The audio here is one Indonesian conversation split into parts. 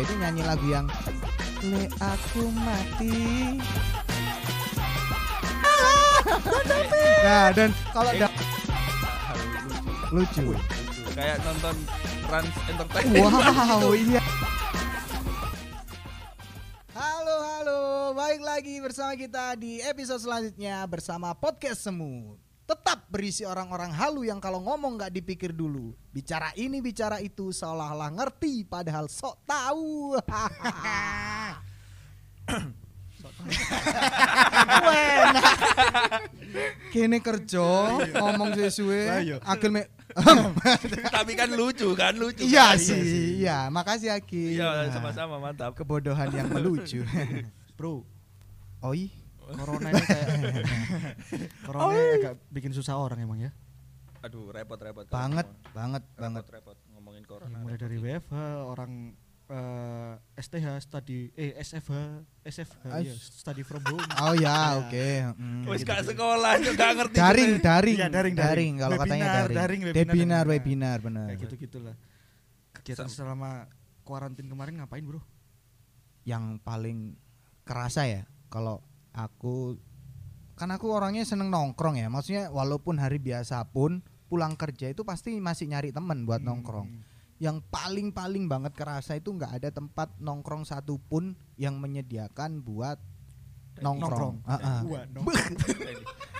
Itu nyanyi lagu yang Le aku mati. Nah, dan kalau ada Hal lucu. Kayak nonton Rans Entertainment. Wow, iya. Halo, halo. Baik lagi bersama kita di episode selanjutnya bersama Podcast Semu. Tetap berisi orang-orang halu yang kalau ngomong nggak dipikir dulu. Bicara ini, bicara itu seolah-olah ngerti padahal sok tahu. Enak. Kene kerja ngomong sesuai iya. akhir me Tapi kan lucu kan lucu. Iya kan? sih, iya. Makasih Aki. Iya sama-sama mantap. Kebodohan yang melucu. Bro, Oi. Corona ini kayak corona ini agak bikin susah orang emang ya. Aduh repot-repot. Banget, banget, banget. Repot-repot ngomongin Ya, corona. mulai repot. dari WFH orang eh, STH study eh SFH SFH ya, study from home. Oh ya, oke. Hmm. Wis gak sekolah juga ngerti. Daring, gue. daring, Iya, daring, daring. Kalau katanya daring. daring, webinar, webinar, daring. webinar, benar. Kayak gitu-gitulah. Kegiatan Sam- selama kuarantin kemarin ngapain, Bro? Yang paling kerasa ya, kalau aku kan aku orangnya seneng nongkrong ya. Maksudnya walaupun hari biasa pun pulang kerja itu pasti masih nyari temen buat nongkrong. Hmm. Yang paling-paling banget kerasa itu nggak ada tempat nongkrong satupun yang menyediakan buat nongkrong. Nongkrong. Ah. Wah, nongkrong.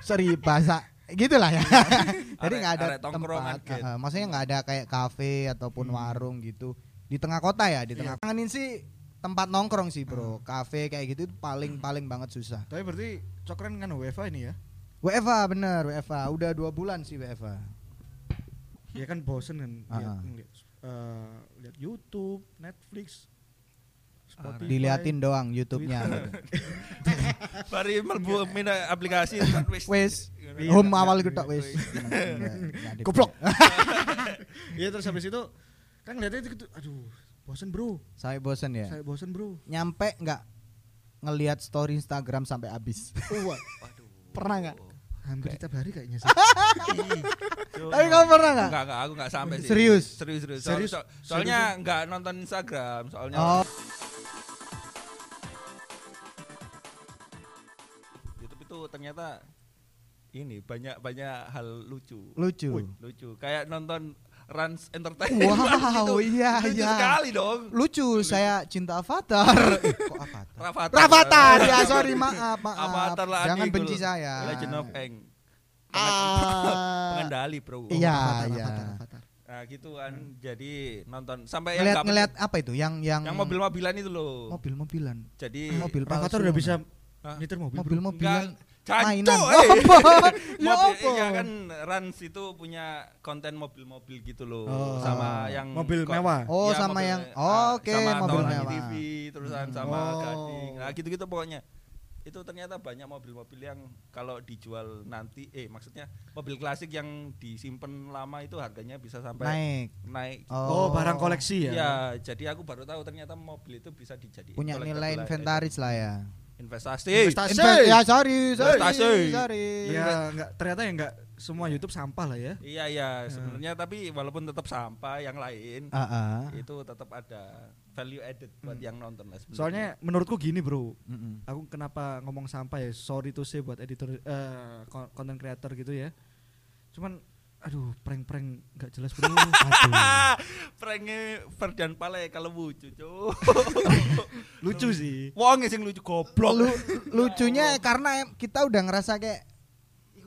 sorry bahasa gitulah ya jadi Arek- nggak ada tempat uh, uh, maksudnya nggak ada kayak kafe ataupun Hmm. warung gitu di tengah kota ya di tengah Iya. kangenin sih tempat nongkrong sih bro. Kafe kayak gitu itu paling paling banget susah. Tapi berarti cokren kan WFH ini ya? WFA bener WFA udah dua bulan sih WFA Ya kan bosen kan lihat, ngeliat, eh, lihat YouTube, Netflix, Spotify. diliatin doang YouTube-nya. Twitter. Bari melbu mina aplikasi wis. wes Iya, home awal kita wes nggak- Goblok. Iya terus habis itu kan ngeliatnya itu gitu, aduh bosen bro, saya bosen ya saya bosen bro. nyampe nggak ngelihat story Instagram sampai habis Wah, pernah nggak hampir tiap hari kayaknya sih. tapi kamu pernah nggak Enggak, enggak, aku enggak sampai sih. Serius? Serius, serius. Serius? Soal- soalnya enggak nonton Instagram, soalnya oh YouTube itu ternyata ini banyak banyak hal lucu. lucu Wih, lucu. Kayak nonton Rans Entertainment. Wow, itu iya, lucu iya. sekali dong. lucu saya cinta Avatar Eh, kok Avatar Rafathar. Rafathar ya sorry maaf maaf Avatar lah jangan Adi, benci saya Legend of Aang. Ah. Pengendali, Bro. Iya, Avatar, iya. Avatar, Avatar. Nah, gitu kan. Jadi nonton sampai yang ngeliat nggak- ngeliat apa itu yang yang yang mobil-mobilan itu loh. mobil-mobilan Jadi mobil Avatar udah bisa Hah? nyetir mobil. mobil-mobilan mainan. Oh, eh. apa ya apa iya kan Rans itu punya konten mobil-mobil gitu loh. Oh. sama yang Mobil mewah. oh Iya, sama mobil- yang ah, oh, oke sama mobil mewah. TV terusan sama Oh. Gading. Nah gitu-gitu pokoknya. Itu ternyata banyak mobil-mobil yang kalau dijual nanti eh maksudnya mobil klasik yang disimpan lama itu harganya bisa sampai naik. naik Oh, barang koleksi ya. ya jadi aku baru tahu ternyata mobil itu bisa dijadi punya nilai inventaris lah ya investasi Investasi. Inve- ya sorry sorry Investasi. sorry Ya enggak ternyata ya enggak semua YouTube sampah lah ya. iya iya sebenarnya tapi walaupun tetap sampah yang lain ah ah. itu tetap ada value added buat yang nonton lah sebenarnya. Soalnya menurutku gini, Bro. Mm-mm. Aku kenapa ngomong sampah ya? Sorry to say buat editor eh content creator gitu ya. Cuman aduh, prank-prank enggak jelas, Bro. aduh. pranknya Ferdan Pale kalau lucu Lucu sih. wong sing lucu goblok Lu, lucunya karena kita udah ngerasa kayak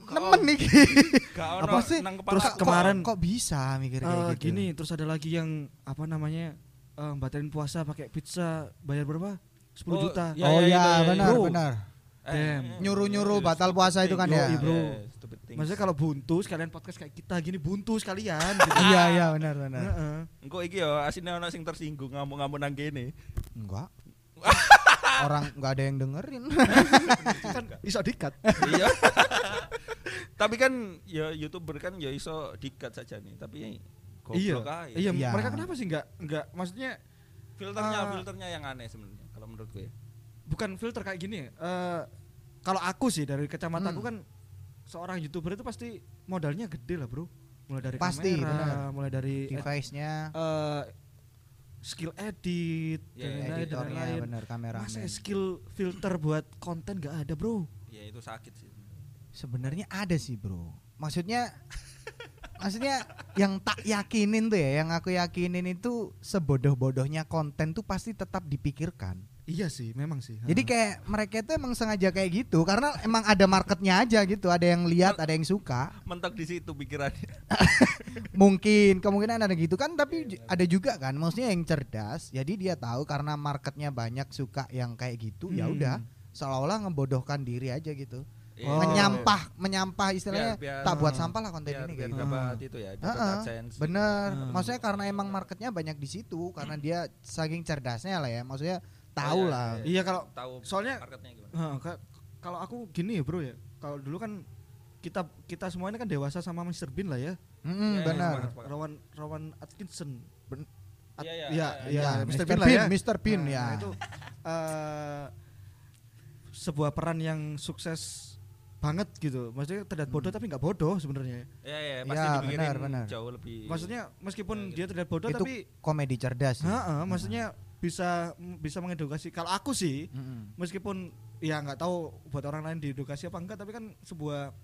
nemen nih Apa ono sih? nang Terus kok, kemarin- kok bisa mikir kayak Eh, gitu gini, terus ada lagi yang apa namanya? eh batalin puasa pakai pizza bayar berapa? 10 Oh, juta. Ya, oh ya, iya itu, ya, benar Bro. benar Damn. Nyuruh-nyuruh batal puasa itu kan ya? Yoi, bro. Maksudnya Maksudnya kalau buntu sekalian podcast kayak kita gini buntu sekalian gitu. iya iya benar benar Heeh. engko iki yo asine ono sing tersinggung ngamuk-ngamuk nang kene enggak orang nggak ada yang dengerin kan iso dikat. iya tapi kan ya youtuber kan ya iso dikat saja nih tapi iya. goblok aja Iya, Iya. mereka kenapa sih enggak enggak maksudnya filternya Ah. filternya yang aneh sebenarnya kalau menurut gue bukan filter kayak gini. Eh, kalau aku sih dari kacamata Hmm. aku kan seorang youtuber itu pasti modalnya gede lah bro mulai dari Pasti, kamera benar. mulai dari device-nya eh skill edit Iya, dan editornya lain-lain. bener kamera Masa skill filter buat konten nggak ada, Bro? Ya itu sakit sih. sebenarnya ada sih bro maksudnya maksudnya yang tak yakinin tuh ya yang aku yakinin itu sebodoh-bodohnya konten tuh pasti tetap dipikirkan Iya sih, memang sih. jadi kayak mereka itu emang sengaja kayak gitu karena emang ada marketnya aja gitu ada yang lihat ada yang suka Mentok di situ pikirannya. mungkin kemungkinan ada gitu kan tapi ju- ada juga kan maksudnya yang cerdas jadi dia tahu karena marketnya banyak suka yang kayak gitu ya Hmm. udah seolah-olah ngebodohkan diri aja gitu Iya, Oh. menyampah menyampah istilahnya Biar- biar- tak buat sampah lah konten biar, ini biar kayak gitu. dapat itu ya, dapat Heeh, AdSense. bener Hmm. maksudnya karena emang marketnya banyak di situ karena dia saking cerdasnya lah ya maksudnya tahu iya, lah iya. Iya kalau Tahu soalnya- marketnya gimana. Kalau aku gini ya, Bro ya. Kalau dulu kan kita kita semua ini kan dewasa sama Mr. Bean lah ya. Mm, Iya, iya, benar sepakat. Rawan Rawan Atkinson. Ben- At- Iya, iya, iya, iya, iya, Ya, Mr. Mr. Bean lah Bean, ya. Mr. Bean Nah, ya itu eh, sebuah peran yang sukses banget gitu. Maksudnya terlihat bodoh Hmm. tapi nggak bodoh sebenarnya. Iya, iya, pasti Ya, benar, benar. jauh lebih. Maksudnya meskipun Iya, gitu. dia terlihat bodoh Itu tapi komedi cerdas. Heeh, maksudnya bisa bisa mengedukasi. Kalau aku sih Mm-mm. meskipun ya nggak tahu buat orang lain diedukasi apa enggak tapi kan sebuah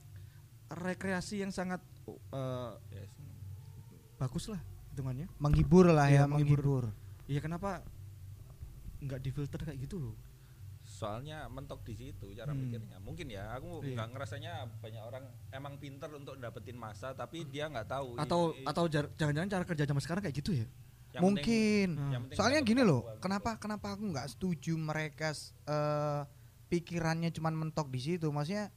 rekreasi yang sangat eh, Yes. bagus lah hitungannya menghibur lah Iya, ya menghibur. menghibur iya kenapa nggak difilter kayak gitu loh Soalnya mentok di situ cara Hmm. pikirnya. Mungkin ya, aku Iya. nggak ngerasanya banyak orang emang pinter untuk dapetin masa, tapi dia nggak tahu. atau atau jar- jangan-jangan cara kerja zaman sekarang kayak gitu ya yang mungkin Hmm. yang penting soalnya gini loh pengetahuan. kenapa kenapa aku nggak setuju mereka eh, pikirannya cuman mentok di situ maksudnya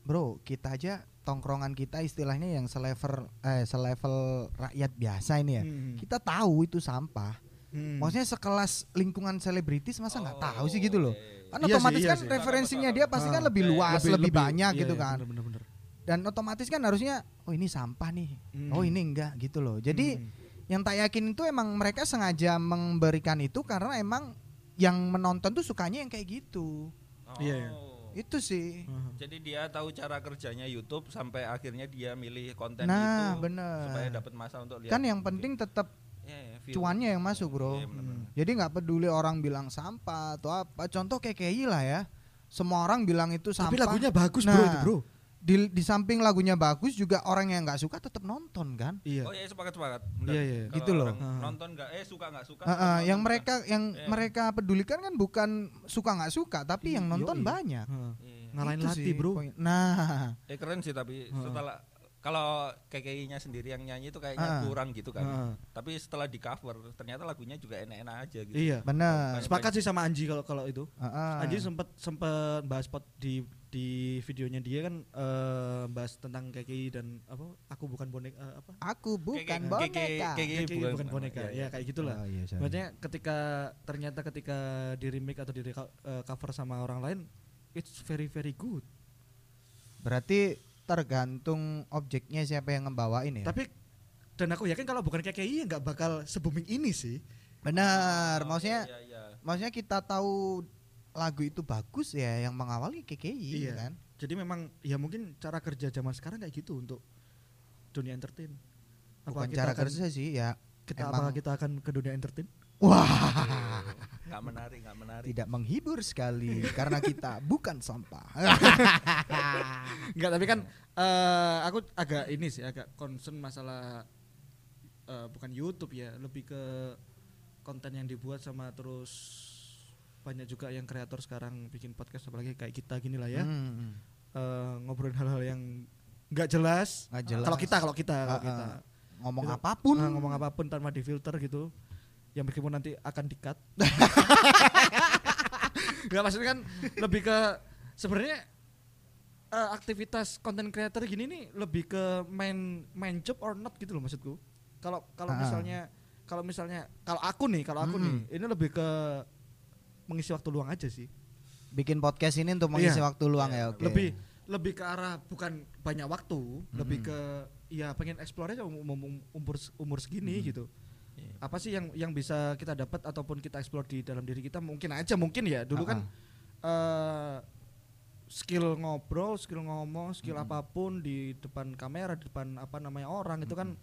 bro kita aja tongkrongan kita istilahnya yang selevel eh selevel rakyat biasa ini ya Hmm. kita tahu itu sampah Hmm. maksudnya sekelas lingkungan selebritis masa nggak Oh, tahu sih gitu loh iya, iya. kan Iya otomatis sih, iya kan sih. referensinya dia pasti kan lebih iya, luas lebih, banyak iya, gitu iya, kan bener, bener, bener. dan otomatis kan harusnya oh ini sampah nih Hmm. oh ini enggak gitu loh jadi Hmm. Yang tak yakin itu emang mereka sengaja memberikan itu karena emang yang menonton tuh sukanya yang kayak gitu Oh. Iya, iya. itu sih. Jadi dia tahu cara kerjanya YouTube sampai akhirnya dia milih konten nah itu bener supaya dapat masa untuk lihat. kan yang penting tetap Iya, iya, view. cuannya yang masuk bro Iya, bener-bener. Hmm. jadi nggak peduli orang bilang sampah atau apa contoh kayak KKI lah ya semua orang bilang itu sampah tapi lagunya bagus bro Nah. itu bro di, di samping lagunya bagus juga orang yang nggak suka tetap nonton kan iya Oh iya sepakat sepakat. Iya, iya. Gitu loh. Nonton nggak eh suka nggak suka. Heeh, tetap nonton yang kan. mereka yang Iya. mereka pedulikan kan bukan suka nggak suka tapi yang Yoi. nonton banyak Heeh. Iya. ngalahin Itu latih sih bro poin- nah Eh keren sih tapi Heeh. setelah kalau KKI-nya sendiri yang nyanyi itu kayaknya Heeh. kurang gitu kan. Heeh. Tapi setelah di cover ternyata lagunya juga enak-enak aja gitu. iya bener sepakat sih sama Anji kalau kalau itu Heeh. Anji sempet sempet bahas pot di di videonya dia kan eh, bahas tentang KKI dan apa aku bukan boneka eh, apa? Aku bukan KKI boneka. KKI KKI bukan, boneka. ya, kayak gitulah. Oh, iya, maksudnya ketika ternyata ketika di remake atau di eh, cover sama orang lain it's very very good. Berarti tergantung objeknya siapa yang ngebawain ya? Tapi dan aku yakin kalau bukan KKI ya nggak bakal se booming ini sih. Benar. Oh, maksudnya iya, iya, iya. maksudnya kita tahu lagu itu bagus ya yang mengawali KKI Iya. kan? Jadi memang ya mungkin cara kerja zaman sekarang kayak gitu untuk dunia entertain. Apa bukan kita cara akan- kerja sih ya kita emang- apakah kita akan ke dunia entertain? Wah. Nggak menarik, nggak menarik. tidak menghibur sekali karena kita bukan sampah. Enggak, tapi kan eh aku agak ini sih agak concern masalah eh, bukan YouTube ya, lebih ke konten yang dibuat sama terus banyak juga yang kreator sekarang bikin podcast apalagi kayak kita gini lah ya. Hmm, Eh, ngobrolin hal-hal yang nggak jelas. nggak jelas. Kalau kita kalau kita kalau Ah, ah. kita ngomong Gitu. apa pun eh, ngomong apa pun tanpa difilter gitu. Yang meskipun nanti akan di-cut. Enggak maksudnya kan lebih ke sebenarnya eh, aktivitas konten creator gini nih lebih ke main main job or not gitu loh maksudku. Kalau kalau Ah. misalnya kalau misalnya kalau aku nih, kalau aku Mm-mm. nih ini lebih ke mengisi waktu luang aja sih. bikin podcast ini untuk mengisi Iya. waktu luang Iya, ya oke Lebih lebih ke arah bukan banyak waktu, lebih Mm-mm. ke ya pengen explore aja um- um- umur umur segini Mm. gitu. Iya. Apa sih yang yang bisa kita dapat ataupun kita explore di dalam diri kita mungkin aja mungkin ya. Dulu kan eh skill ngobrol, skill ngomong, skill Mm-mm. apa pun di depan kamera, di depan apa namanya orang itu kan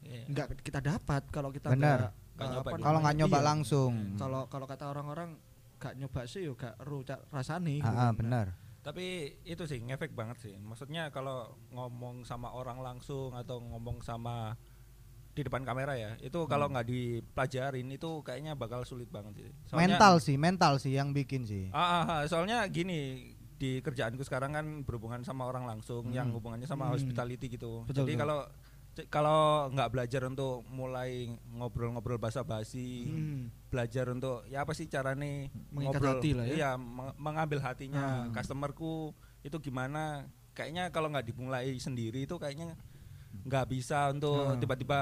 Iya. nggak kita dapat kalau kita Benar. nggak nyoba. Kalau nggak nyoba Iya. langsung. Kalau kalau kata orang-orang gak nyoba sih yo gak ru ca- rasani. Ah, ah, benar. Tapi itu sih ngefek banget sih. Maksudnya kalau ngomong sama orang langsung atau ngomong sama di depan kamera ya, itu kalau Hmm. nggak dipelajarin itu kayaknya bakal sulit banget sih. Mental sih, mental sih yang bikin sih. Ah, ah, ah, soalnya gini di kerjaanku sekarang kan berhubungan sama orang langsung yang Hmm. hubungannya sama Hmm. hospitality gitu. Betul, Jadi kalau kalau nggak belajar untuk mulai ngobrol-ngobrol bahasa basi, Hmm. belajar untuk ya apa sih cara nih Mengikat ngobrol, hati lah ya. Iya, meng- mengambil hatinya Ah. customerku itu gimana? Kayaknya kalau nggak dimulai sendiri itu kayaknya nggak bisa untuk Ah. tiba-tiba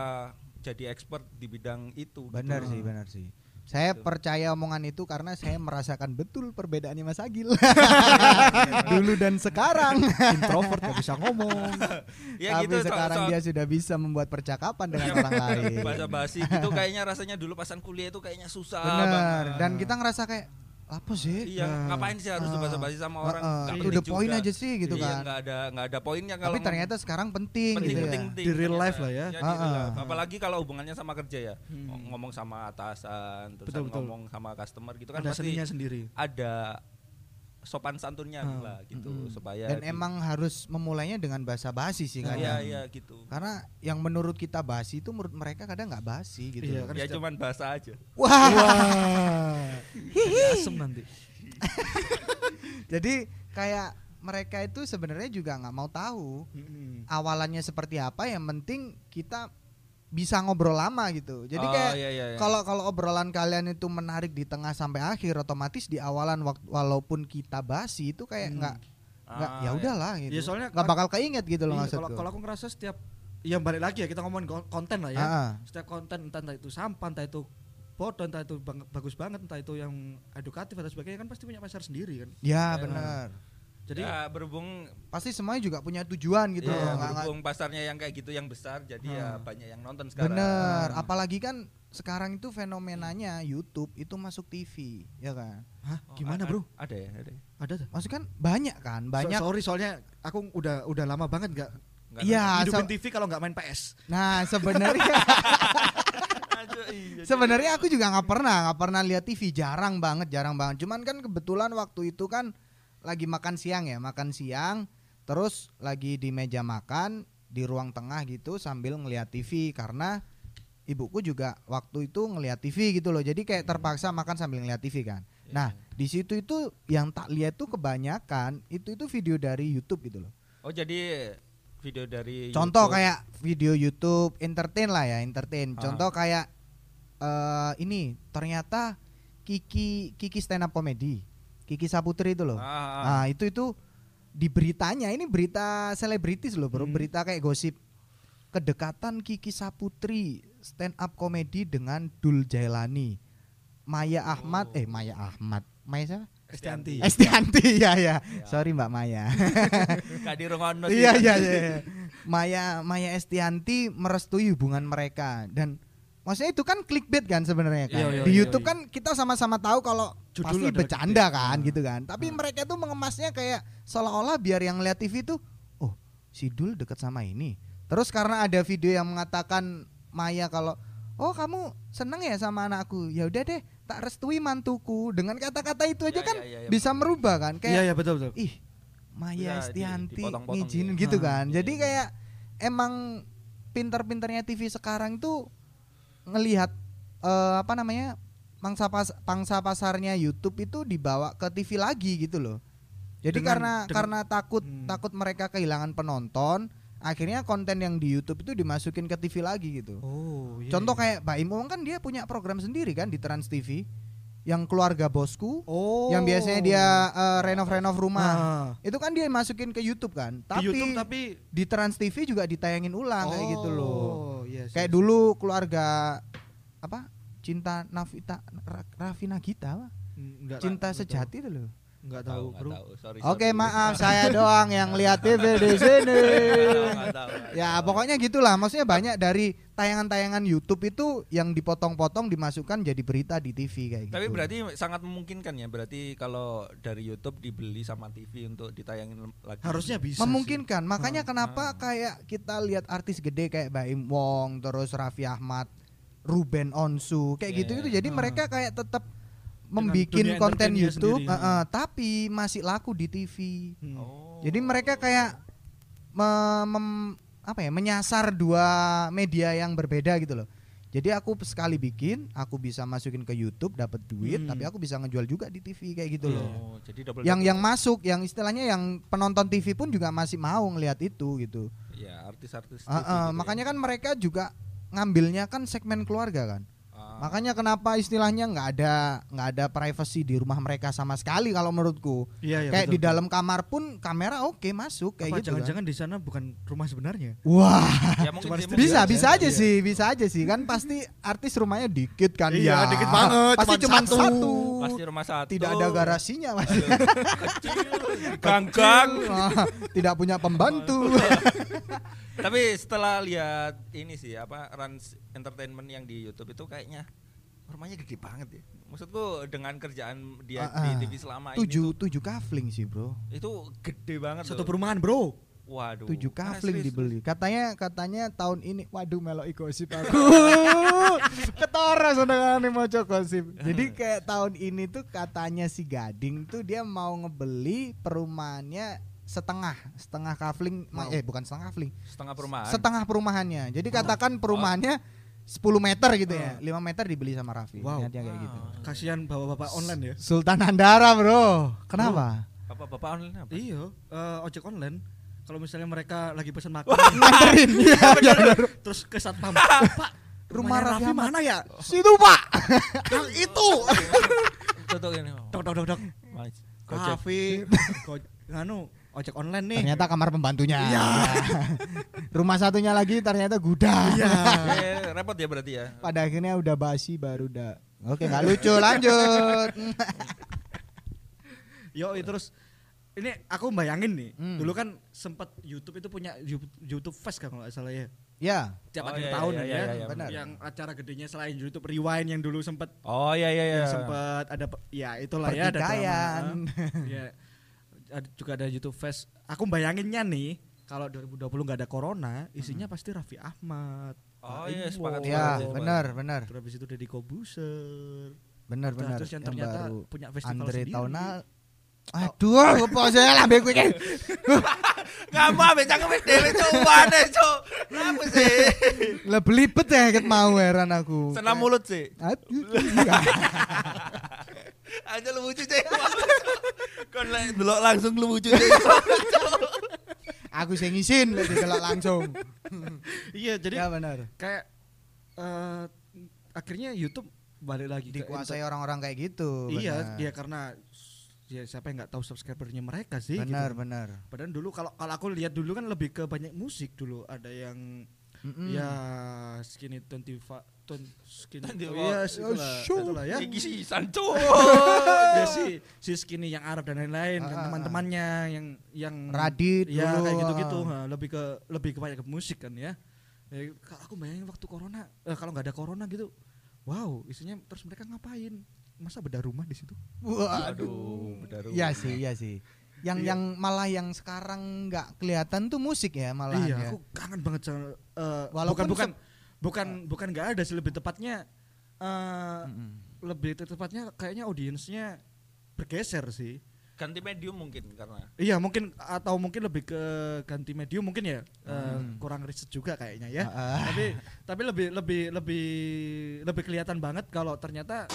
jadi expert di bidang itu. Benar gitu. sih, benar sih. Saya Gitu. percaya omongan itu karena saya merasakan betul perbedaannya Mas Agil. Dulu dan sekarang. Introvert gak bisa ngomong. Ya Tapi gitu. so- sekarang so- dia sudah bisa membuat percakapan dengan Iya, orang lain. bahasa basi gitu kayaknya rasanya dulu pasan kuliah itu kayaknya susah Benar. banget. Dan kita ngerasa kayak apa sih? Iya, Nah. ngapain sih harus Ah. bahasa basi sama orang? Heeh, Nggak itu penting udah poin juga. aja sih gitu Iya, kan. nggak ada nggak ada poinnya kalau Tapi ternyata sekarang penting, penting, gitu penting, ya. penting Di real life lah ya. Ah, life. ah. Apalagi kalau hubungannya sama kerja ya. Hmm. Ng- Ngomong sama atasan, terus Betul, betul. ngomong sama customer gitu kan Ada pasti seninya sendiri. ada sopan santunnya Ah, lah gitu Mm-mm. supaya Dan di- emang harus memulainya dengan bahasa basi sih kadang. Iya, iya gitu. Karena yang menurut kita basi itu menurut mereka kadang nggak basi gitu. Iya, kan Ya setiap- cuman bahasa aja. Wah. Asem nanti. Jadi kayak mereka itu sebenarnya juga nggak mau tahu Hmm. awalannya seperti apa. Yang penting kita bisa ngobrol lama gitu. Jadi Oh, kayak iya, iya, iya. kalau kalau obrolan kalian itu menarik di tengah sampai akhir, otomatis di awalan walaupun kita basi itu kayak Hmm. nggak Ah, ya iya. udahlah gitu. Ya, soalnya nggak bakal keinget gitu loh Iya, maksudku. kalau kalau aku ngerasa setiap yang balik lagi ya kita ngomongin kon- konten lah ya. Ah, ah. Setiap konten entah, entah itu sampah, entah itu bodoh, entah itu bang- bagus banget, entah itu yang edukatif atau sebagainya kan pasti punya pasar sendiri kan. Ya Ya, benar. Jadi ya berhubung Pasti semuanya juga punya tujuan gitu. iya, loh. Berhubung pasarnya yang kayak gitu yang besar jadi ya Ah. banyak yang nonton sekarang. Bener, apalagi kan sekarang itu fenomenanya YouTube itu masuk TV, ya kan? Hah, Oh, gimana, Bro? Ada ya, ada. ya? Ada tuh. Maksudnya kan banyak kan, banyak. So- sorry soalnya aku udah udah lama banget nggak Nggak Iya, hidupin so- TV kalau nggak main PS. Nah sebenarnya iya, sebenarnya aku juga nggak pernah nggak pernah lihat TV, jarang banget, jarang banget. Cuman kan kebetulan waktu itu kan lagi makan siang ya, makan siang, terus lagi di meja makan di ruang tengah gitu sambil ngeliat TV karena ibuku juga waktu itu ngeliat TV gitu loh. Jadi kayak terpaksa makan sambil ngeliat TV kan. Iya, Nah, di situ itu yang tak lihat tuh kebanyakan itu itu video dari YouTube gitu loh. Oh jadi video dari Contoh YouTube. kayak video YouTube entertain lah ya, entertain. Ah. Contoh kayak eh ini ternyata Kiki Kiki stand up comedy. Kiki Saputri itu loh. Ah, ah, ah. Nah, itu itu di beritanya ini berita selebritis loh, Bro. Hmm. Berita kayak gosip. Kedekatan Kiki Saputri stand up comedy dengan Dul Jailani. Maya Ahmad, Oh. eh Maya Ahmad. Maya siapa? Estianti. Estianti ya ya. Ya. Sorry Mbak Maya. Dirungono sih. Iya iya iya. Maya Maya Estianti merestui hubungan mereka dan maksudnya itu kan clickbait kan sebenarnya kan. Iya, iya, Di iya, YouTube iya. kan kita sama-sama tahu kalau Judul pasti bercanda kan Hmm. gitu kan. Tapi Hmm. mereka tuh mengemasnya kayak seolah-olah biar yang lihat TV tuh oh, si Dul deket sama ini. Terus karena ada video yang mengatakan Maya kalau oh kamu seneng ya sama anakku. Ya udah deh, tak restui mantuku. Dengan kata-kata itu aja kan bisa merubah kan kayak Iya iya betul betul. ih Maya Estianti ngizinin gitu. gitu Ah, kan. iya, Jadi iya. kayak emang pinter-pinternya TV sekarang tuh ngelihat eh, apa namanya pangsa pas pangsa pasarnya YouTube itu dibawa ke TV lagi gitu loh. Jadi Dengan- karena dengan- karena takut Hmm. takut mereka kehilangan penonton, akhirnya konten yang di YouTube itu dimasukin ke TV lagi gitu. Oh, iya. Contoh iya. kayak Mbak Imong kan dia punya program sendiri kan di Trans TV yang keluarga bosku Oh. yang biasanya dia eh, renov-renov rumah. Ah. Itu kan dia masukin ke YouTube kan. di Tapi YouTube tapi di Trans TV juga ditayangin ulang kayak gitu loh. Oh, yes, Kayak yes. dulu keluarga apa? Cinta Navita Ra- Raffi Nagita apa? Enggak Cinta enggak sejati itu loh. Enggak Tahu, tahu, Bro. tahu. Sorry, Oke, sorry. maaf saya doang yang lihat TV di sini. Tahu, Ya, pokoknya gitulah. Maksudnya banyak dari tayangan-tayangan YouTube itu yang dipotong-potong dimasukkan jadi berita di TV kayak gitu. Tapi berarti sangat memungkinkan ya berarti kalau dari YouTube dibeli sama TV untuk ditayangin lagi. Harusnya bisa. memungkinkan. Makanya Ah, kenapa ah. kayak kita lihat artis gede kayak Baim Wong, terus Raffi Ahmad, Ruben Onsu kayak Iya, gitu iya. itu jadi Ah. mereka kayak tetap membikin konten YouTube sendiri. eh, eh, tapi masih laku di TV Hmm. Oh. jadi mereka kayak me- mem- apa ya menyasar dua media yang berbeda gitu loh jadi aku sekali bikin aku bisa masukin ke YouTube dapat duit Hmm. tapi aku bisa ngejual juga di TV kayak gitu loh Oh, jadi double yang double. yang masuk yang istilahnya yang penonton TV pun juga masih mau ngelihat itu gitu ya artis-artis TV ah, gitu ya. makanya kan mereka juga ngambilnya kan segmen keluarga kan. Makanya kenapa istilahnya nggak ada nggak ada privacy di rumah mereka sama sekali kalau menurutku Iya, iya, kayak betul. di dalam kamar pun kamera oke masuk kayak Apa gitu kan. jangan-jangan di sana bukan rumah sebenarnya? wah ya mungkin bisa aja. bisa aja Iya. sih bisa aja sih kan pasti artis rumahnya dikit kan Iya, ya dikit banget, pasti cuma satu. satu, pasti rumah satu tidak ada garasinya mas kecil ganggang Ah, tidak punya pembantu tapi setelah lihat ini sih apa Rans Entertainment yang di YouTube itu kayaknya rumahnya gede banget ya. Maksudku dengan kerjaan dia Ah, ah. di TV selama tujuh tujuh kafling sih bro. Ini itu gede banget Satu perumahan, Bro. waduh. Tujuh kafling dibeli. Katanya katanya tahun ini waduh melok gosip aku. Ketara senengane mau gosip. Jadi kayak tahun ini tuh katanya si Gading tuh dia mau ngebeli perumahannya setengah setengah kafling ma- Wow. eh bukan setengah kafling. Setengah perumahan. Setengah perumahannya. Jadi katakan perumahannya 10 meter gitu ya. 5 meter dibeli sama Raffi. Wow. Niatnya kayak gitu. Kasihan bapak-bapak online ya. Sultan Andara bro. Kenapa? Bapak-bapak online apa? Iya, eh, ojek online. Kalau misalnya mereka lagi pesan makan, nganterin. Iya benar terus ke satpam, Pak, Rumah Raffi Raffi Ahmad." mana ya? situ pak. Yang itu. tuh ini Dok dok dok. Raffi, nganu ojek online nih. Ternyata kamar pembantunya. Iya. Rumah satunya lagi ternyata gudang. Iya. Eh, repot ya berarti ya Pada akhirnya udah basi baru udah. Oke nggak lucu lanjut. Yo, terus ini aku bayangin nih, Hmm. dulu kan sempat YouTube itu punya You- YouTube Fest kan kalau nggak salah ya. ya. Tiap Oh, akhir iya, tahun iya, ya, iya, iya, benar. Yang acara gedenya selain YouTube Rewind yang dulu sempat oh iya iya iya sempat ada ya itulah ya ada Pertikaian. drama. ya juga ada YouTube Fest. Aku bayanginnya nih kalau 2020 nggak ada corona, isinya pasti Raffi Ahmad. Oh, Pak iya, sepakat, Ya sepakat. benar benar Terus habis itu Deddy Kobuser. benar benar. terus yang Yang ternyata baru punya festival Andre sendiri. Taunal. Aduh, apa saya lambe kuwi iki? nggak mau ambil cangkem dewe cok wane cok apa sih Lah belibet ya ket mau heran aku. senam mulut sih Aduh. aja lu lucu cek kon lek delok langsung lu lucu cek Aku sing ngisin lek didelok langsung. Iya, jadi Ya benar. kayak eh, akhirnya YouTube balik lagi Dikuasai orang-orang kayak gitu. Iya, benar. iya karena ya siapa yang nggak tahu subscribernya mereka sih. Benar gitu. benar. Padahal dulu kalau kalau aku lihat dulu kan lebih ke banyak musik dulu. Ada yang Mm-mm. ya skinny twenty five skinny. Twenty Oh, five. iya, itulah, Sure. itulah ya. iki sih sanco ya si si skinny yang Arab dan lain-lain Ah, kan teman-temannya yang yang Radit ya dulu, kayak gitu-gitu ah. Nah, lebih ke lebih ke banyak ke musik kan ya. Ya, kalau aku bayangin waktu corona eh, kalau nggak ada corona gitu wow isinya terus mereka ngapain masa beda rumah di situ Waduh. benar Iya sih, iya sih. Yang Iya. yang malah yang sekarang nggak kelihatan tuh musik ya malahan iya ya. aku kangen banget sama eh, Walaupun bukan bukan bukan bukan nggak ada sih lebih tepatnya eh, Mm-mm. lebih tepatnya kayaknya audiensnya bergeser sih ganti medium mungkin karena Iya mungkin atau mungkin lebih ke ganti medium mungkin ya eh, Hmm. kurang riset juga kayaknya ya. Ah. tapi tapi lebih lebih lebih lebih kelihatan banget kalau ternyata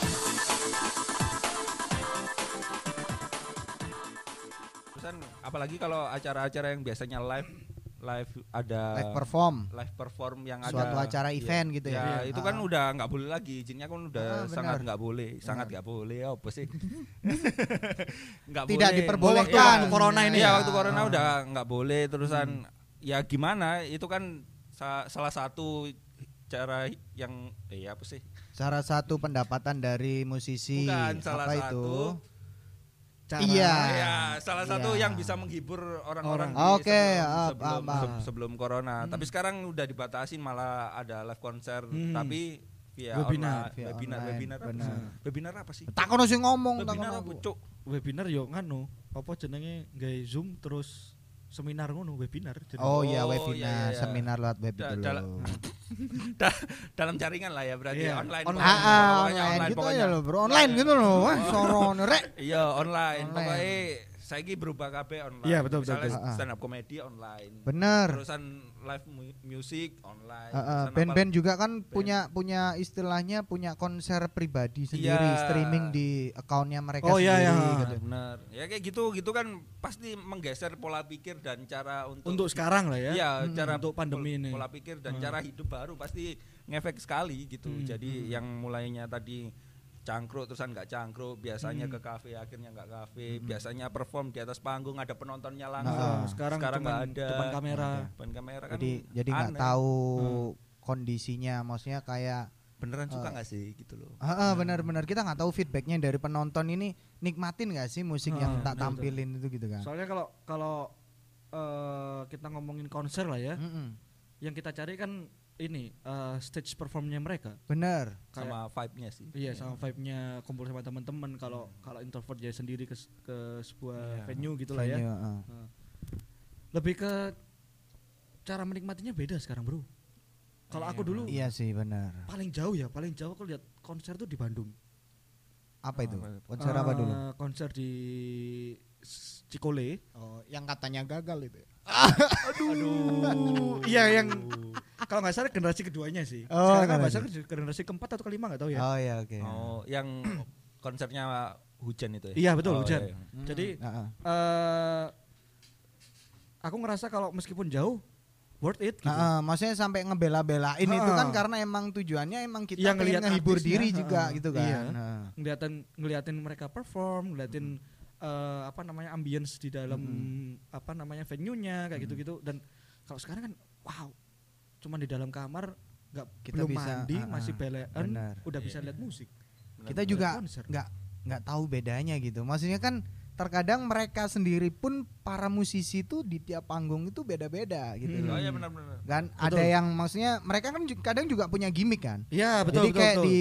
terusan apalagi kalau acara-acara yang biasanya live live ada live perform. live perform yang Suatu ada acara Iya. event gitu ya. ya Iya. itu kan Ah. udah nggak boleh lagi izinnya kan udah Ah, sangat nggak boleh sangat nggak boleh apa sih nggak Tidak boleh. diperbolehkan. Waktu corona ini Iya ya. waktu corona Ah. udah nggak boleh terusan ya gimana itu kan sa- salah satu cara yang eh apa sih Salah satu pendapatan dari musisi bukan salah apa satu itu? Cara Iya. Iya, salah satu Iya. yang bisa menghibur orang-orang Oke, sebelum, ah, sebelum, paham, paham. se- sebelum corona. Tapi sekarang udah dibatasin malah ada live konser Hmm. tapi via Webinar, online, via webinar, online, webinar apa benar. sih? Webinar apa sih? Takono sing ngomong Webinar takono apa. Cuk? webinar yo nganu apa jenenge gawe zoom terus seminar ngono webinar jadi Oh, iya Oh, webinar, iya, iya. seminar lewat web Da- loh. Da- dalam jaringan lah ya berarti Iya, online. online. Ah, pokoknya. ah, Pokoknya online gitu pokoknya. aja loh, bro. Online gitu loh. Wah, Oh. soron rek. Iya online. Online. Pokoknya saya ini berubah KB online. Iya, betul, betul, Misalnya betul. Stand up comedy online. Bener. Terusan live mu- music online. Band-band juga kan punya punya istilahnya punya konser pribadi sendiri Iya. streaming di akunnya mereka Oh, iya, sendiri iya. gitu. Benar. Ya kayak gitu gitu kan pasti menggeser pola pikir dan cara untuk untuk sekarang lah ya Iya, Hmm, cara untuk pandemi pol- ini. Pola pikir dan Hmm. cara hidup baru pasti ngefek sekali gitu. Hmm, Jadi yang mulainya tadi cangkruk terusan nggak cangkruk, biasanya Hmm. ke kafe akhirnya nggak kafe, biasanya perform di atas panggung ada penontonnya Nah, langsung. Nah, sekarang nggak cuman ada. depan kamera. Depan kamera kan. Jadi jadi nggak tahu Hmm. kondisinya maksudnya kayak beneran suka Eh. nggak sih gitu loh. Heeh, benar-benar kita nggak tahu feedbacknya dari penonton ini nikmatin nggak sih musik yang Ah, tak betul, tampilin itu gitu kan. soalnya kalau kalau eh, kita ngomongin konser lah ya Mm-mm. yang kita cari kan ini eh, stage performnya mereka Bener. Kayak- Sama vibe-nya sih. Iya sama vibe-nya kumpul sama teman-teman kalau kalau introvert jadi sendiri ke ke sebuah Iya. venue gitu lah ya. Venue, heeh. Lebih ke cara menikmatinya beda sekarang, Bro. Kalau aku dulu Iya sih benar. paling jauh ya, paling jauh aku lihat konser tuh di Bandung. Apa itu? Konser apa Eh, dulu? Konser di Cikole. Oh, yang katanya gagal itu. Aduh. Iya yang kalau nggak salah generasi keduanya sih. Oh, Sekarang generasi. bahasa generasi keempat atau kelima nggak tahu ya. Oh ya oke. Oh, yang konsernya hujan itu ya? Iya, betul, Oh, hujan. iya, iya. Hmm, Jadi heeh. eh aku ngerasa kalau meskipun jauh worth it gitu. Heeh, maksudnya sampai ngebela-belain itu kan karena emang tujuannya emang kita Yang ngelihat ngehibur diri juga ha-ha. gitu kan. Iya. Heeh. ngeliatin ngeliatin mereka perform, ngeliatin eh, apa namanya ambience di dalam apa namanya venue-nya kayak gitu-gitu dan kalau sekarang kan wow, cuman di dalam kamar nggak Kita belum bisa, mandi ah, masih belean udah Iya, bisa iya. lihat musik. Kita juga nggak nggak tahu bedanya gitu. Maksudnya kan terkadang mereka sendiri pun para musisi itu di tiap panggung itu beda-beda gitu Hmm. loh. Oh iya benar-benar. Kan Betul. ada yang maksudnya mereka kan kadang juga punya gimmick kan. Iya betul Jadi betul. kayak betul. di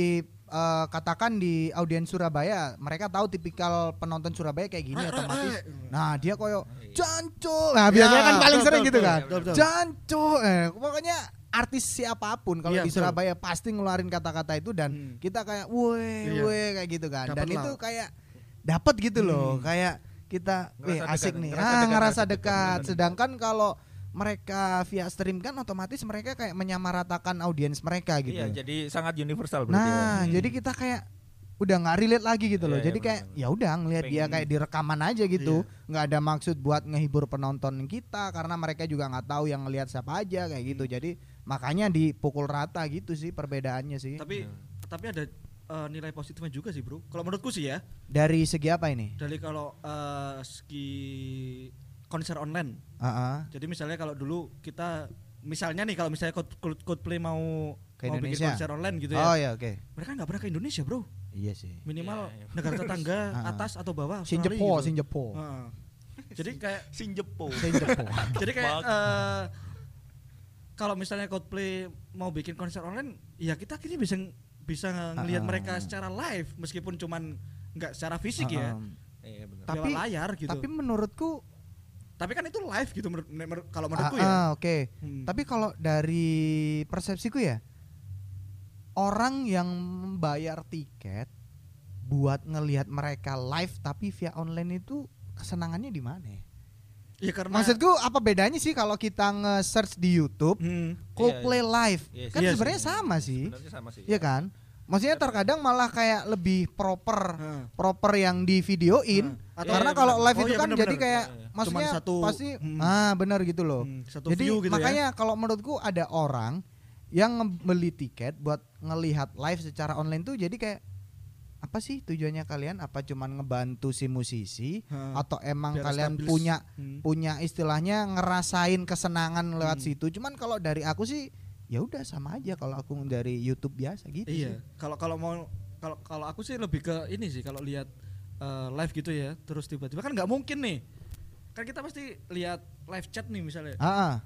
eh, katakan di audiens Surabaya, mereka tahu tipikal penonton Surabaya kayak gini Rek, rek, otomatis. Nah, dia koyo Iya. janco. Nah, biasanya Ya, kan paling betul, sering betul, gitu betul, kan. betul, betul. Janco. Eh, pokoknya artis siapa pun kalau Iya, di betul. Surabaya pasti ngeluarin kata-kata itu dan Hmm. kita kayak woi Iya. woi kayak gitu kan. Dapet dan lah. itu kayak dapat gitu loh, Hmm. kayak kita weh asik dekat, nih. ngerasa ah, dekat, ngerasa dekat, dekat. Sedangkan kalau mereka via stream kan otomatis mereka kayak menyamaratakan audiens mereka gitu. Iya, jadi sangat universal berarti. ya. Nah, jadi kita kayak udah nggak relate lagi gitu loh. Iya, iya, jadi kayak benar-benar. ya udah ngelihat dia kayak di rekaman aja gitu. nggak ada maksud buat ngehibur penonton kita karena mereka juga nggak tahu yang ngelihat siapa aja kayak gitu. Jadi makanya dipukul rata gitu sih perbedaannya sih. Tapi tapi ada eh, nilai positifnya juga sih bro. Kalau menurutku sih ya Dari segi apa ini? dari kalau eh, segi konser online. Heeh. Jadi misalnya kalau dulu kita misalnya nih kalau misalnya Cold- Cold- Coldplay mau Ke mau bikin konser online gitu Oh ya. ya oke. Mereka nggak pernah ke Indonesia bro. Iya sih. Minimal Iya, iya. negara tetangga atas atau bawah. Sinjepo, Australia gitu. Sinjepo. Heeh. Jadi kayak Sinjepo. Sinjepo. jadi kayak eh, kalau misalnya Coldplay mau bikin konser online, ya kita akhirnya bisa bisa ngelihat Ah. mereka secara live meskipun cuman nggak secara fisik ya, Heeh. Iya benar. Tapi- lewat layar gitu. Tapi menurutku Tapi kan itu live gitu menurut, menurut- kalau ah, menurutku ah, ya. oke. Hmm. Tapi kalau dari persepsiku ya orang yang membayar tiket buat ngelihat mereka live tapi via online itu kesenangannya di mana? ya? Ya karena Maksudku apa bedanya sih kalau kita nge-search di YouTube Hmm. Coldplay live? Iya kan sih. sebenarnya Iya sama sih. Sebenarnya sama sih. Iya kan? Maksudnya terkadang malah kayak lebih proper Heeh. proper yang di videoin Heeh. Atau- karena Iya, kalau live Oh, itu iya, kan benar, jadi benar. kayak Iya, iya. maksudnya Cuman satu- pasti hmm. ah benar gitu loh. Hmm, satu Jadi view gitu ya. makanya kalau menurutku ada orang yang ngebeli tiket buat ngelihat live secara online tuh jadi kayak apa sih tujuannya kalian? Apa cuman ngebantu si musisi Heeh. atau emang Biar kalian establish. punya Hmm. punya istilahnya ngerasain kesenangan lewat Hmm. situ? Cuman kalau dari aku sih ya udah sama aja kalau aku dari YouTube biasa gitu Iya. sih. Kalau kalau mau kalau kalau aku sih lebih ke ini sih kalau lihat eh, live gitu ya, terus tiba-tiba kan nggak mungkin nih. Kan kita pasti lihat live chat nih misalnya. Ah.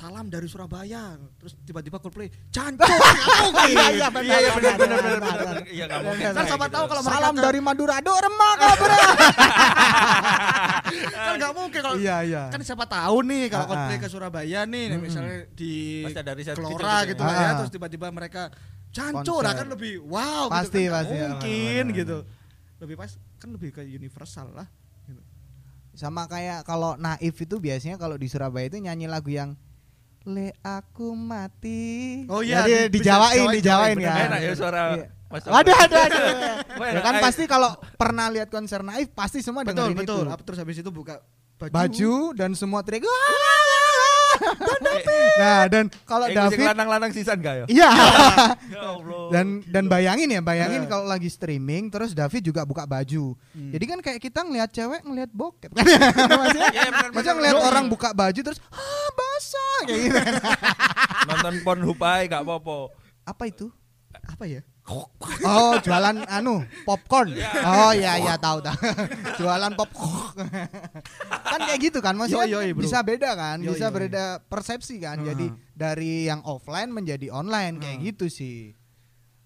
Salam dari Surabaya, terus tiba-tiba Coldplay, cancok. nggak mungkin. Iya, iya, benar, Iya iya benar benar, benar. Iya nggak mungkin. Kan siapa gitu. tahu kalau mereka Salam dari Madura, do remak kabar. kan nggak mungkin kalau Iya iya. kan siapa tahu nih kalau Ah, Coldplay ah. ke Surabaya nih misalnya di Pasti riset Kelora gitu gitu, ya. lah ya Ah. terus tiba-tiba mereka cancur Konser. lah kan lebih wow Pasti, gitu kan. Nggak pasti, mungkin gitu lebih pas kan lebih ke universal lah gitu. Sama kayak kalau Naif itu biasanya kalau di Surabaya itu nyanyi lagu yang Le aku mati. Oh iya, Jadi di- dijawain, dijawain, dijawain bener, ya. Enak ya suara Iya. Mas Ada ada ada. Ya kan pasti kalau pernah lihat konser Naif pasti semua betul dengerin betul itu. Apa- terus habis itu buka baju, Baju dan semua teriak. nah, dan kalau Eh, David lanang-lanang sisan gak ya? Iya. Ya dan dan bayangin ya, bayangin Eh. kalau lagi streaming terus David juga buka baju. Hmm. Jadi kan kayak kita ngelihat cewek ngelihat bokep. maksudnya Ya, bener, maksudnya bener. ngelihat orang buka baju terus basah kayak gitu. nonton Pornhub aja gak apa-apa. Apa itu? apa ya Oh, jualan anu popcorn. Oh iya iya tahu tahu. jualan popcorn. kan kayak gitu kan maksudnya yoi, bro. bisa beda kan, bisa yoi. beda persepsi kan. Heeh. Jadi dari yang offline menjadi online kayak Heeh. gitu sih.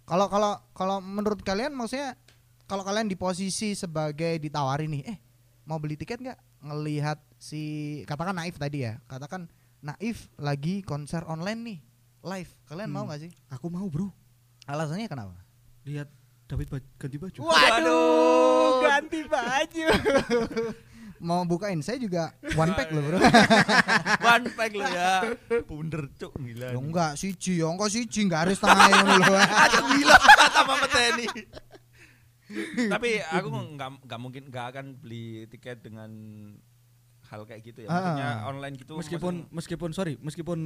Kalau kalau kalau menurut kalian maksudnya kalau kalian di posisi sebagai ditawarin nih, eh mau beli tiket nggak? Ngelihat si katakan Naif tadi ya, katakan Naif lagi konser online nih, live. Kalian mau Hmm. nggak sih? aku mau bro Alasannya kenapa? lihat David ba- ganti baju Waduh. ganti baju. Mau bukain saya juga one pack loh, Bro. One pack lu ya. Bunder cuk gila. Yo enggak siji, yo engko siji garis tengah ngono lho. Aja gila sama peteni. Tapi aku nggak nggak mungkin nggak akan beli tiket dengan hal kayak gitu ya. Maksudnya Ah. online gitu. meskipun maksudnya- meskipun sorry meskipun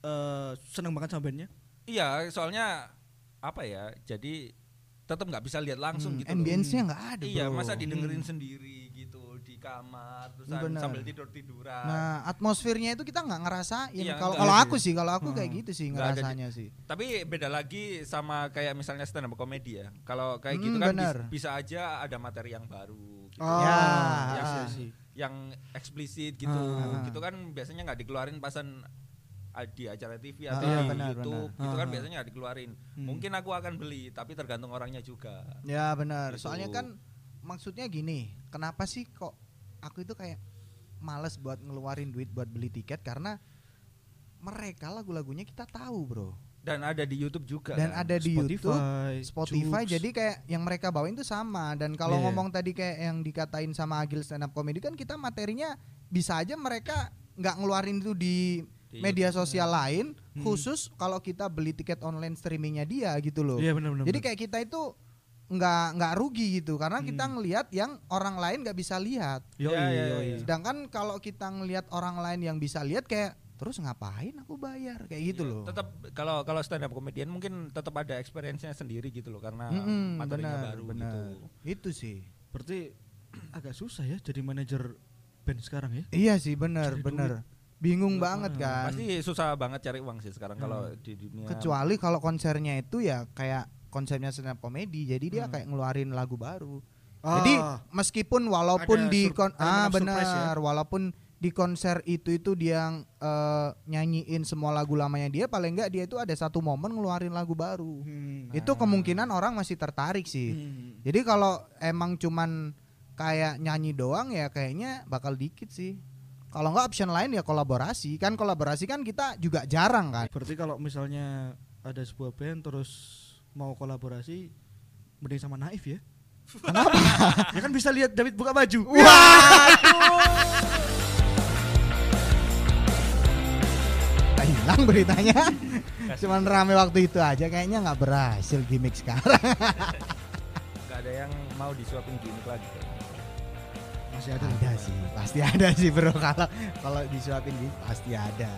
eh, seneng banget sama bandnya iya, soalnya apa ya? Jadi tetap nggak bisa lihat langsung Hmm, gitu. ambience-nya enggak ada, Iya, Bro. masa didengerin Hmm. sendiri gitu di kamar terus Bener. sambil tidur tiduran. Nah, atmosfernya itu kita nggak ngerasain. Iya, Kalau kalau aku sih, kalau aku Hmm. kayak gitu sih Nggak ada ngerasanya sih. Tapi beda lagi sama kayak misalnya stand up komedi ya. Kalau kayak Hmm, gitu kan bis- bener. bisa aja ada materi yang baru. Gitu. Oh, Ya, yang, ah. sih. Yang eksplisit gitu. Ah. Gitu kan biasanya nggak dikeluarin pasan ah, di acara TV atau Ah, di benar, YouTube. benar. Gitu kan Ah. biasanya nggak dikeluarin. Hmm. Mungkin aku akan beli, tapi tergantung orangnya juga. Ya benar. Gitu. Soalnya kan maksudnya gini, kenapa sih kok aku itu kayak males buat ngeluarin duit buat beli tiket karena mereka lagu-lagunya kita tahu, Bro. Dan ada di YouTube juga. Dan kan? ada di YouTube, Spotify, Spotify Joox. jadi kayak yang mereka bawain tuh sama dan kalau Iya. ngomong tadi kayak yang dikatain sama Agil stand up comedy kan kita materinya bisa aja mereka nggak ngeluarin itu di, Di media YouTube. sosial lain Hmm. khusus kalau kita beli tiket online streamingnya dia gitu loh. Iya benar benar. Jadi kayak kita itu nggak nggak rugi gitu karena kita Hmm. ngelihat yang orang lain nggak bisa lihat. Yoi, Ya, ya, ya, yoi. ya. Sedangkan kalau kita ngelihat orang lain yang bisa lihat kayak terus ngapain aku bayar kayak gitu Iya, loh. Tetap kalau kalau stand up comedian mungkin tetap ada experience-nya sendiri gitu loh karena Mm-mm, materinya benar, baru benar. gitu. Itu sih. Berarti agak susah ya jadi manajer band sekarang ya. Iya sih benar Cari benar. Bingung Heeh. banget kan. Pasti susah banget cari uang sih sekarang kalau Hmm. di dunia. Kecuali kalau konsernya itu ya kayak konsepnya stand up comedy. Jadi dia Hmm. kayak ngeluarin lagu baru. Ah, Jadi meskipun walaupun Ada di kon- ah surprise ya. benar, walaupun di konser itu itu dia yang eh, nyanyiin semua lagu lamanya dia paling enggak dia itu ada satu momen ngeluarin lagu baru. hmm. Itu kemungkinan orang masih tertarik sih. Hmm. Jadi kalau emang cuman kayak nyanyi doang ya kayaknya bakal dikit sih. Kalau nggak option lain ya kolaborasi. Kan kolaborasi kan kita juga jarang kan. Berarti kalau misalnya ada sebuah band terus mau kolaborasi mending sama Naif ya. Kenapa? ya kan bisa lihat David buka baju. Ah, hilang beritanya. Cuman rame waktu itu aja kayaknya nggak berhasil gimmick sekarang. Gak ada yang mau disuapin gimmick lagi masih ada, ada sih. Pasti ada sih bro. Kalau kalau disuapin gimmick pasti ada.